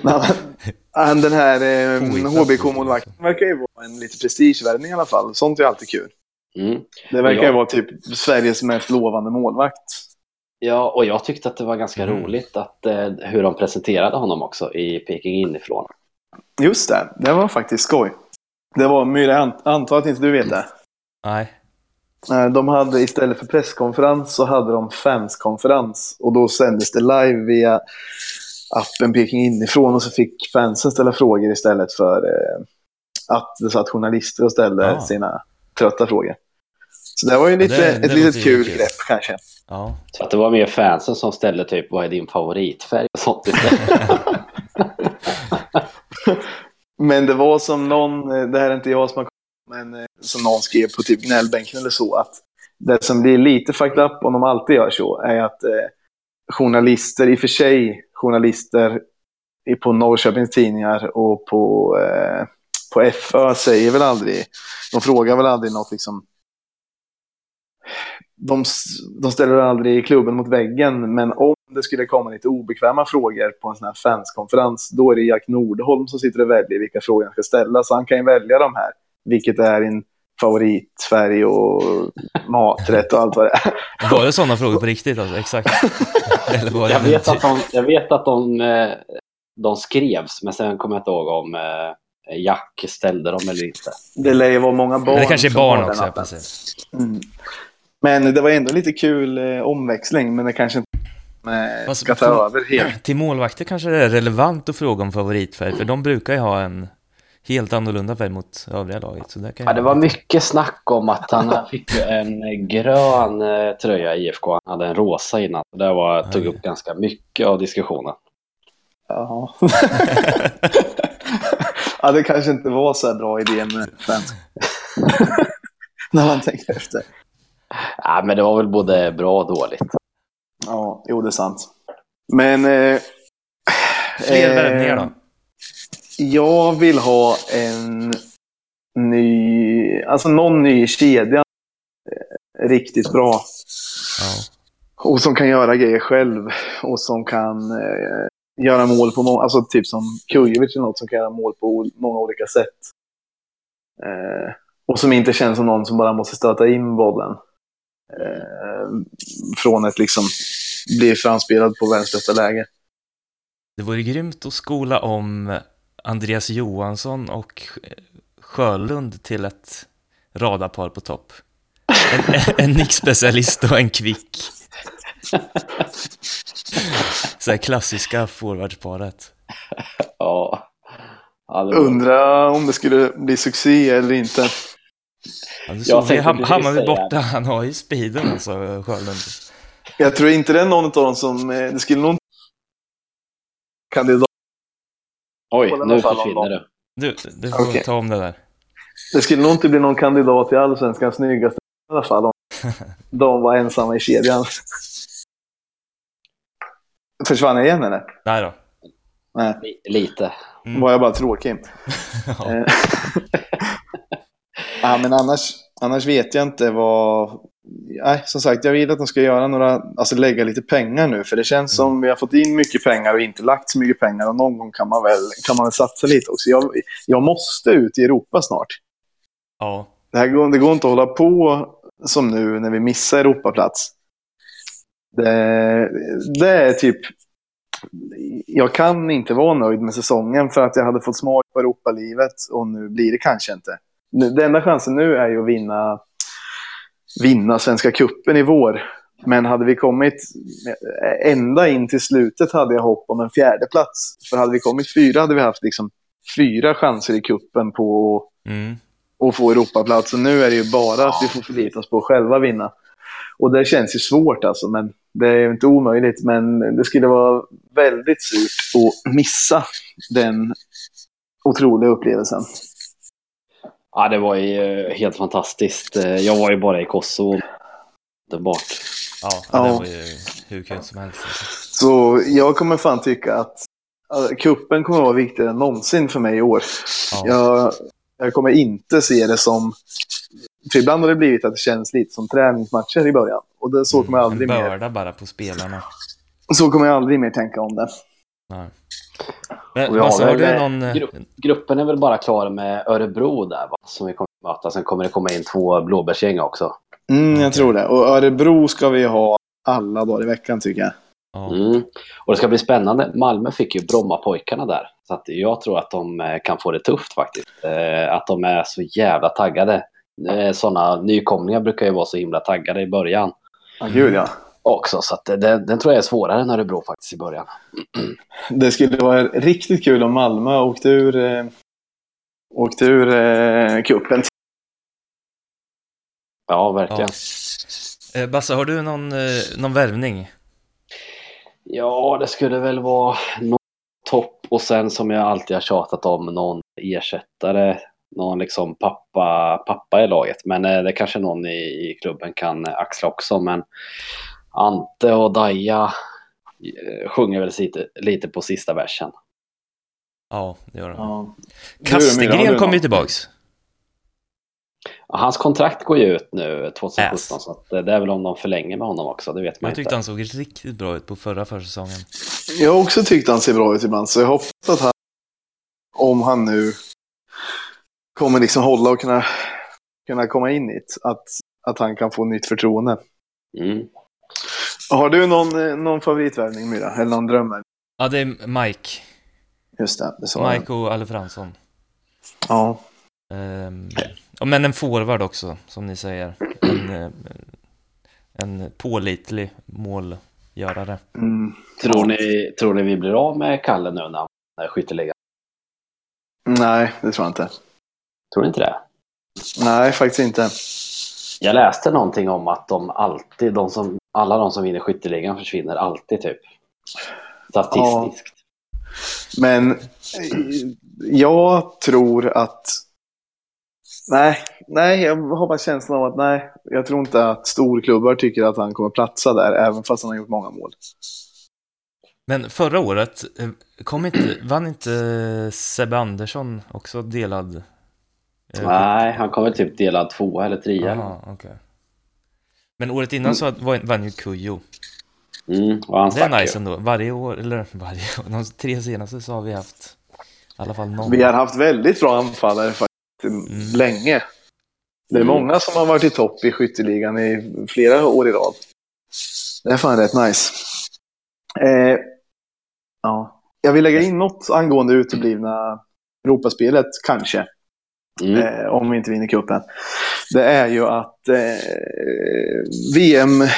Den här eh. HBK-målvakten verkar ju vara en lite prestigevärvning i alla fall. Sånt är alltid kul. Mm. Det verkar Ja. ju vara typ Sveriges mest lovande målvakt. Ja, och jag tyckte att det var ganska Mm. roligt att, eh, hur de presenterade honom också i Peking inifrån. Just det, det var faktiskt skoj. Det var, Myra, jag ant- antar att inte du vet det. Nej. Eh, De hade istället för presskonferens så hade de fanskonferens. Och då sändes det live via appen Peking inifrån och så fick fansen ställa frågor istället för eh, att det satt journalister och ställde Ah. sina trötta frågor. Så det var ju Ja, lite, det- det ett litet kul grepp kanske. Ja. Så att det var mer fansen som ställde typ, vad är din favoritfärg och sånt. Men det var som någon, eh, det här är inte jag som har men eh, som någon skrev på typ gnällbänken eller så, att det som blir lite fucked up om de alltid gör så, är att eh, journalister, i och för sig journalister på Norrköpings tidningar och på, eh, på FÖ säger väl aldrig, de frågar väl aldrig något liksom de, de ställer aldrig klubben mot väggen, men om det skulle komma lite obekväma frågor på en sån här fanskonferens, då är det Jack Nordholm som sitter och väljer vilka frågor han ska ställa. Så han kan ju välja de här, vilket är din favoritfärg och maträtt och allt vad det är. Var det sådana frågor på riktigt alltså? Exakt. Eller var det jag, vet att de, jag vet att de, eh, de skrevs, men sen kommer jag inte ihåg om eh, Jack ställde dem eller inte. Det lär ju vara många barn. Men det kanske är barn också, ja, precis. Mm. Men det var ändå lite kul eh, omväxling, men det kanske inte eh, Fast ska ta över helt. Till målvakter kanske det är relevant att fråga om favoritfärg, för de brukar ju ha en helt annorlunda färg mot övriga laget. Så där kan Ja, det var mycket snack om att han fick en grön eh, tröja i IFK. Han hade en rosa innan. Det var, tog upp ganska mycket av diskussionen. Jaha. ja, det kanske inte var så bra idé med fans. När man tänker efter. Ja, men det var väl både bra och dåligt. Ja, jo det är sant. Men... Eh, Fler eh, värvningar då? Jag vill ha en ny, alltså någon ny kedja. eh, Riktigt bra. Ja. Och som kan göra grejer själv. Och som kan eh, göra mål på många, alltså typ som Kujovic eller något som kan göra mål på många olika sätt. Eh, och som inte känns som någon som bara måste stöta in bollen. Eh, från ett liksom, bli framspelad på världens bästa läge. Det vore grymt att skola om Andreas Johansson och Sjölund till ett radarpar på topp. En, en, nickspecialist och en kvick. Så här klassiska forwardsparet. Ja. var... Undra om det skulle bli succé eller inte. Du Jag vi Ham- Hammarby borta, han har ju speeden alltså, Sjölund. Jag tror inte det är någon av dem som... eh, Det skulle nog kandidat. Oj, nu försvinner dem. du. Du, du får Okej. ta om det där. Det skulle nog inte bli någon kandidat till allsvenskans snyggaste i alla fall. Om de var ensamma i kedjan. Försvann jag igen eller? Nej då. Nej, Li- Lite. Mm. var jag bara tråkig. Ja. Eh, ja, men annars, annars vet jag inte vad... Nej, som sagt, jag vill att de ska göra några, alltså lägga lite pengar nu. För det känns som vi har fått in mycket pengar och inte lagt så mycket pengar. Och någon gång kan man väl, kan man väl satsa lite också. Jag, jag måste ut i Europa snart. ja. Det, här går, det går inte att hålla på som nu när vi missar Europaplats. Det, det är typ jag kan inte vara nöjd med säsongen för att jag hade fått smak på Europalivet och nu blir det kanske inte. Den enda chansen nu är ju att vinna, vinna Svenska Cupen i vår. Men hade vi kommit ända in till slutet hade jag hopp om en fjärde plats. För hade vi kommit fyra hade vi haft liksom fyra chanser i kuppen på Mm. att få Europaplats. Och nu är det ju bara att vi får förlita oss på att själva vinna. Och det känns ju svårt alltså, men det är ju inte omöjligt. Men det skulle vara väldigt surt att missa den otroliga upplevelsen. Ja, det var ju eh, helt fantastiskt. Eh, Jag var ju bara i Kosovo. Underbart. Ja, Ja. det var ju hur kul som helst. Så jag kommer fan tycka att äh, kuppen kommer vara viktigare än någonsin för mig i år. Ja. Jag, jag kommer inte se det som... För ibland har det blivit att det känns lite som träningsmatcher i början. Och det, så kommer jag aldrig Mm, en mer, börda bara på spelarna. så kommer jag aldrig mer tänka om det. Nej. Men, Och vi har Basse, har du eh, någon... eh, grupp- Gruppen är väl bara klar med Örebro där va? Som vi kommer att möta. Sen kommer det komma in två blåbärsgäng också. Mm, jag tror det. Och Örebro ska vi ha alla dagar i veckan tycker jag. Ja. Mm. Och det ska bli spännande. Malmö fick ju Brommapojkarna där. Så att jag tror att de eh, kan få det tufft faktiskt. Att de är så jävla taggade. Sådana nykomlingar brukar ju vara så himla taggade i början Ja, gud ja. Också. Så att den, den tror jag är svårare än Örebro faktiskt i början. Det skulle vara riktigt kul om Malmö åkte ur, eh, åkte ur eh, cupen. Ja, verkligen. Eh, Basse, har du någon, eh, någon värvning? Ja, det skulle väl vara någon topp och sen som jag alltid har tjatat om någon ersättare. Någon liksom pappa, pappa i laget. Men eh, det kanske någon i, i klubben kan eh, axla också. Men Ante och Daja eh, sjunger väl lite, lite på sista versen. Ja, det gör de. Ja. Kastegren kommer ju tillbaks. Ja, hans kontrakt går ju ut nu 2017 Ass. så att eh, det är väl om de förlänger med honom också. Det vet man Jag tyckte inte. han såg riktigt bra ut på förra försäsongen. Jag har också tyckt han ser bra ut ibland, så jag hoppas att han, om han nu kommer liksom hålla och kunna, kunna komma in i det, att, att han kan få nytt förtroende. Mm. Har du någon, eh, någon favoritvärvning, Myra? Eller någon dröm? Ja, det är Mike. Just det, det sa. Mike och Alle Fransson. Ja. Ja, men en forward också, som ni säger. En, eh, en pålitlig målgörare. Mm. Tror, ni, tror ni vi blir av med Kalle nu när han är skytteligan? Nej, det tror jag inte. Tror ni inte det? Nej, faktiskt inte. Jag läste någonting om att de alltid, de som, alla de som vinner skytteligan försvinner alltid typ. Statistiskt. Men eh, jag tror att... Nej, nej, jag har bara känslan av att nej, jag tror inte att storklubbar tycker att han kommer platsa där, även fast han har gjort många mål. Men förra året, eh, kom inte, vann inte Sebbe Andersson också delad? eh, Nej, han kommer typ delad tvåa eller trea. Aha, okej. Men året innan så var- vann ju Kujo. Mm, och han Det är nice ju. ändå. Varje år, eller varje år, de tre senaste så har vi haft i alla fall någon. Vi har haft väldigt bra anfallare faktiskt Mm. länge. Det är Mm. många som har varit i topp i skytteligan i flera år i rad. Det är fan rätt nice. Eh, ja. Jag vill lägga in något angående uteblivna Europaspelet, kanske. Mm. eh, om vi inte vinner cupen. Det är ju att eh, VM,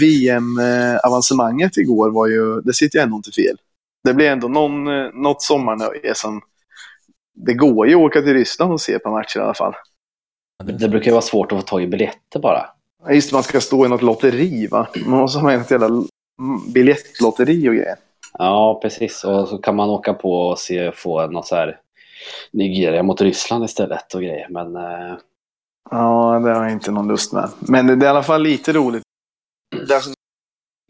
VM-avancemanget igår var ju, det sitter ju ändå inte fel. Det blir ändå någon, eh, något sommarnöje som, det går ju att åka till Ryssland och se på matcher i alla fall. Ja, det brukar ju vara svårt att få tag i biljetter bara. Just man ska stå i något lotteri va? Man måste ha ett jävla mm, biljettlotteri och grejer. Ja, precis. Och så kan man åka på och se, få något så här Nigeria mot Ryssland istället och grejer. Men eh, Ja, det har jag inte någon lust med. Men det är i alla fall lite roligt. Det är alltså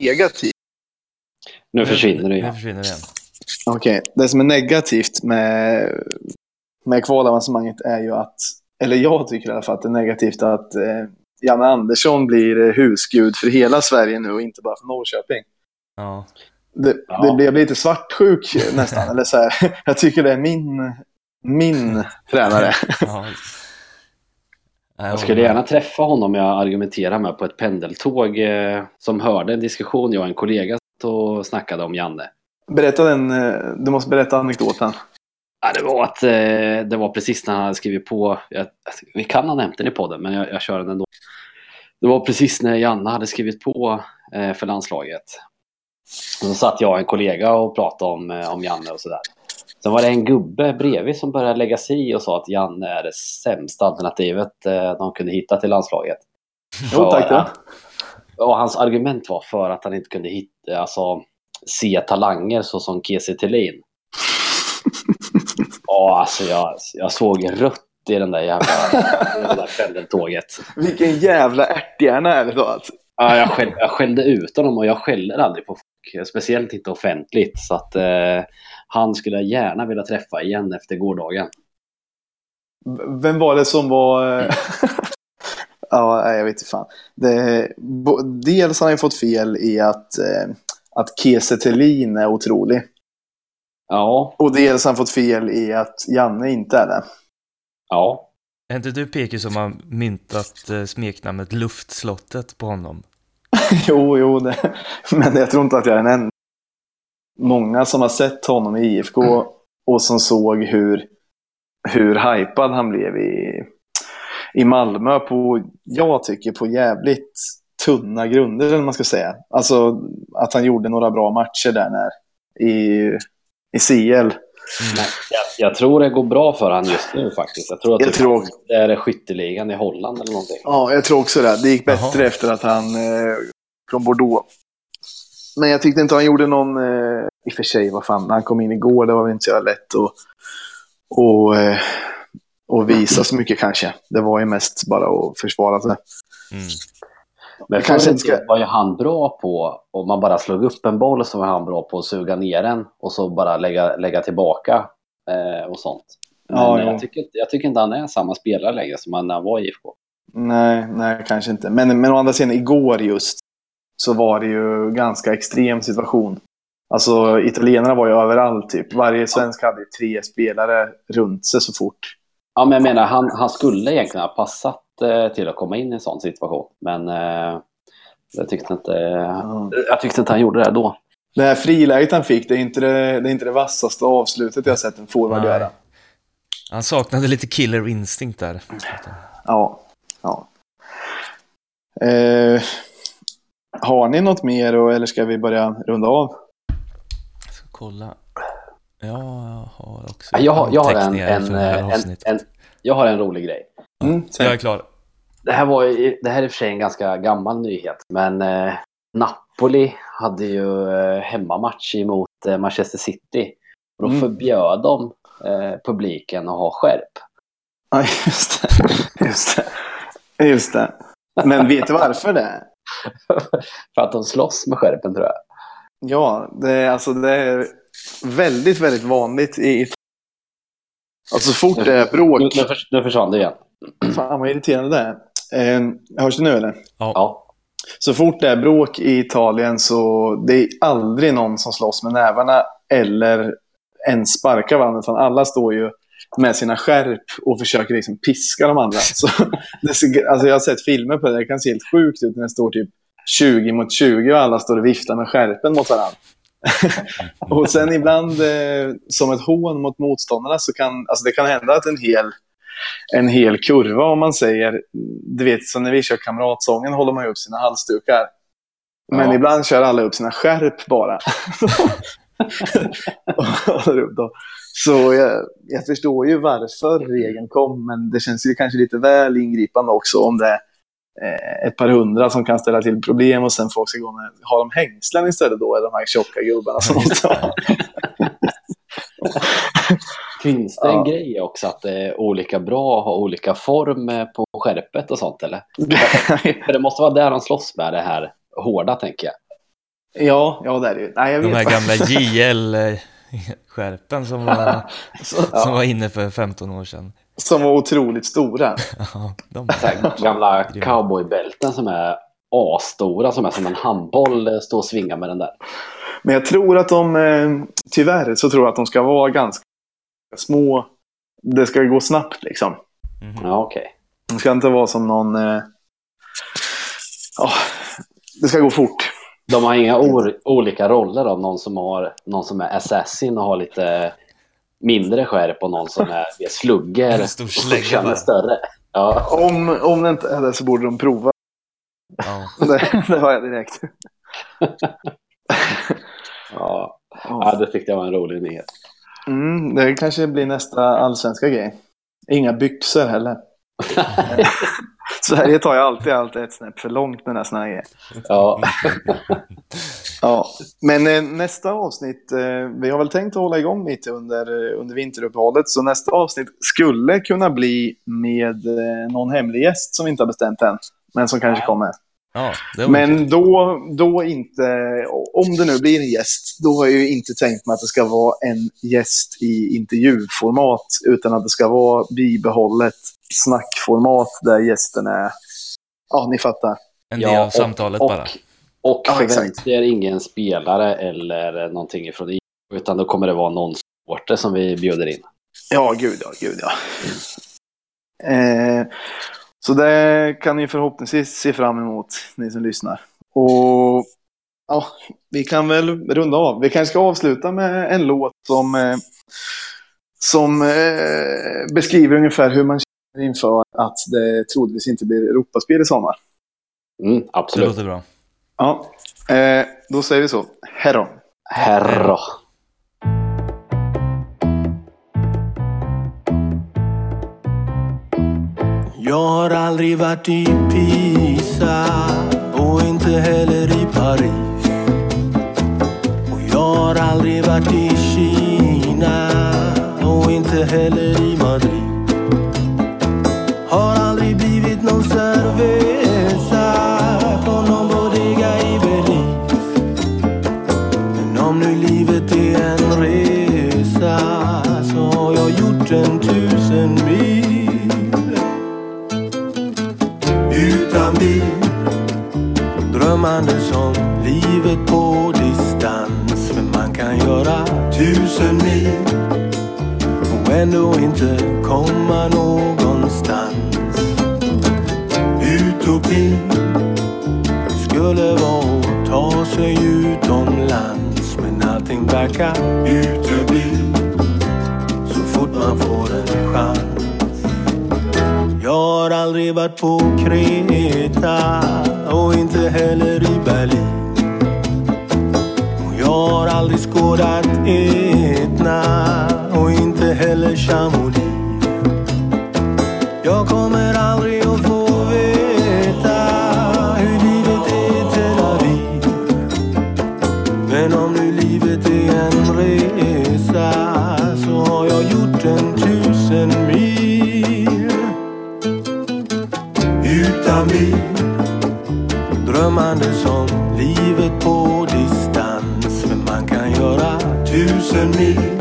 negativt nu försvinner det Nu försvinner det igen. Okej, det som är negativt med, med kvalavancemanget är ju att, eller jag tycker i alla fall att det är negativt att eh, Janne Andersson blir husgud för hela Sverige nu och inte bara för Norrköping. Ja. Det, Ja. det blir, jag blir lite svartsjuk nästan. eller så här. Jag tycker det är min, min tränare. ja. Jag skulle gärna träffa honom jag argumenterar med på ett pendeltåg eh, som hörde en diskussion jag och en kollega och snackade om Janne. Berätta den, eh, du måste berätta anekdoten. Ja, det var att eh, det var precis när han hade skrivit på, jag, vi kan ha nämnt den i podden men jag, jag kör den ändå. Det var precis när Janne hade skrivit på för landslaget. Och så satt jag och en kollega och pratade om, om Janne och sådär. Sen var det en gubbe bredvid som började lägga sig i och sa att Janne är det sämsta alternativet eh, de kunde hitta till landslaget. Jo, tack då. Och hans argument var för att han inte kunde hitta, alltså, se talanger så som Kiese Thelin. Ja, alltså jag, jag såg rött i den där jävla i det där pendeltåget. Vilken jävla ärthjärna är det då alltså. Ja, jag, skäll, jag skällde ut honom och jag skäller aldrig på folk, speciellt inte offentligt. Så att eh, han skulle jag gärna vilja träffa igen efter gårdagen. Vem var det som var... eh, ja, nej, jag vet inte fan. Det, dels har han ju fått fel i att, eh, att Kiese Thelin är otrolig. Ja, Och dels har han fått fel i att Janne inte är det. ja. Är inte du Peki som har myntat eh, smeknamnet Luftslottet på honom? jo, jo, det, men jag tror inte att jag är den enda. Många som har sett honom i IFK och som såg hur, hur hypad han blev i, i Malmö på, jag tycker, på jävligt tunna grunder, eller man ska säga. Alltså att han gjorde några bra matcher där när, i, i CL. Nej, jag, jag tror det går bra för han just nu faktiskt. Jag tror att Jag det, tror- det är skytteligan i Holland eller någonting. Ja, jag tror också det. Det gick bättre Jaha. efter att han eh, från Bordeaux. Men jag tyckte inte han gjorde någon, eh, i och för sig, vad fan, när han kom in igår, det var väl inte så lätt att och, eh, och visa så mycket kanske. Det var ju mest bara att försvara sig. Mm. Men kanske inte ska- var ju han bra på, om man bara slog upp en boll så var han bra på att suga ner den och så bara lägga, lägga tillbaka eh, och sånt. Men Ja, eh, jag, tycker, jag tycker inte han är samma spelare längre som han när han var i IFK. Nej, nej, kanske inte. Men, men å andra sidan, igår just, så var det ju ganska extrem situation. Alltså, italienarna var ju överallt typ. Varje svensk hade tre spelare runt sig så fort. Ja, men jag menar, han, han skulle egentligen ha passat till att komma in i en sån situation. Men eh, jag, tyckte inte, jag tyckte inte han gjorde det då. Det här friläget han fick, det är inte det, det, är inte det vassaste avslutet jag sett en forward göra. Han saknade lite killer instinct där. Ja. ja. Eh, har ni något mer eller ska vi börja runda av? Jag ska kolla. Jag har också Ja, Jag har, jag har, en, en, här en, en, jag har en rolig grej. Mm. Jag är klar. Det här, var, ju- det här är i och för sig en ganska gammal nyhet, men eh, Napoli hade ju eh, hemmamatch emot eh, Manchester City. Och då Mm. förbjöd de eh, publiken att ha skärp. Ja, just det. Just det. Just det. Men vet du varför det? För att de slåss med skärpen tror jag. Ja, det är, alltså, det är väldigt, väldigt vanligt i... Alltså så fort det är Nu, bråk... nu, förs- nu försvann det igen. Fan vad irriterande det är. Eh, hörs det nu eller? Ja. Så fort det är bråk i Italien så det är aldrig någon som slåss med nävarna eller ens sparkar varandra. Utan alla står ju med sina skärp och försöker liksom piska de andra. Så det ser, alltså jag har sett filmer på det. Det kan se helt sjukt ut när det står typ 20 mot 20 och alla står och viftar med skärpen mot varandra. och sen ibland eh, som ett hån mot motståndarna så kan alltså det kan hända att en hel en hel kurva om man säger, du vet som när vi kör kamratsången håller man ju upp sina halsdukar. Men Ja. ibland kör alla upp sina skärp bara. Så jag, jag förstår ju varför regeln kom, men det känns ju kanske lite väl ingripande också om det är eh, ett par hundra som kan ställa till problem och sen folk ska gå med, har de hängslen istället då, eller de här tjocka gubbarna som måste ha. Finns det en Ja. grej också att det är olika bra att ha olika form eh, på skärpet och sånt eller? För det måste vara där de slåss med det här hårda tänker jag. ja, ja det är det ju. Nej, jag De vet här gamla JL-skärpen som var, Så- som ja, var inne för 15 år sedan. som var otroligt stora. Ja, de här gamla cowboybälten som är asstora som är som en handboll eh, står och svingar med den där. Men jag tror att de, eh, tyvärr så tror jag att de ska vara ganska små. Det ska gå snabbt liksom. Mhm. Ja okej. Det ska inte vara som någon... Eh, ja, det ska gå fort. De har inga or- olika roller av någon som, har, någon som är assassin och har lite mindre skärp och någon som är mer slugger En stor och känner större. Ja, Om, om det inte är det så borde de prova. Ja. Det, det har jag direkt. ja. ja, det tyckte jag var en rolig nyhet. Mm, det kanske blir nästa allsvenska grej. Inga byxor heller. Sverige tar ju alltid allt ett snäpp för långt med den här såna här grejer. Ja, Ja, men eh, nästa avsnitt, eh, vi har väl tänkt att hålla igång lite under, eh, under vinteruppehållet, så nästa avsnitt skulle kunna bli med eh, någon hemlig gäst som vi inte har bestämt än, men som kanske kommer. Ja, det. Men då, då inte, om det nu blir en gäst, då har jag ju inte tänkt mig att det ska vara en gäst i intervjuformat, utan att det ska vara bibehållet snackformat där gästen är, ja ni fattar. En Ja, del av och- samtalet och, bara. och Ja, exakt. förväntar ingen spelare eller någonting ifrån IFK, utan då kommer det vara någon supporter som vi bjuder in. Ja, gud ja, gud ja. Eh, så det kan ni förhoppningsvis se fram emot, ni som lyssnar. Och ja, vi kan väl runda av. Vi kanske ska avsluta med en låt som, eh, som eh, beskriver ungefär hur man känner inför att det troligtvis inte blir Europaspel i sommar. Mm, Det absolut. låter bra. Ja, eh, då säger vi så. Hej då. Jag har aldrig varit i Pisa och inte heller i Paris. Och jag har aldrig varit i Kina och inte heller i Madrid. Drömmande som livet på distans För man kan göra tusen mil. Och ändå inte komma någonstans. Utopi Skulle vara att ta sig utomlands Men allting verkar utebli Så fort man får en chans. Jag har aldrig varit på Kreta och inte heller i Berlin. Och jag har aldrig skådat Etna och inte heller Chamonix. Tusen mil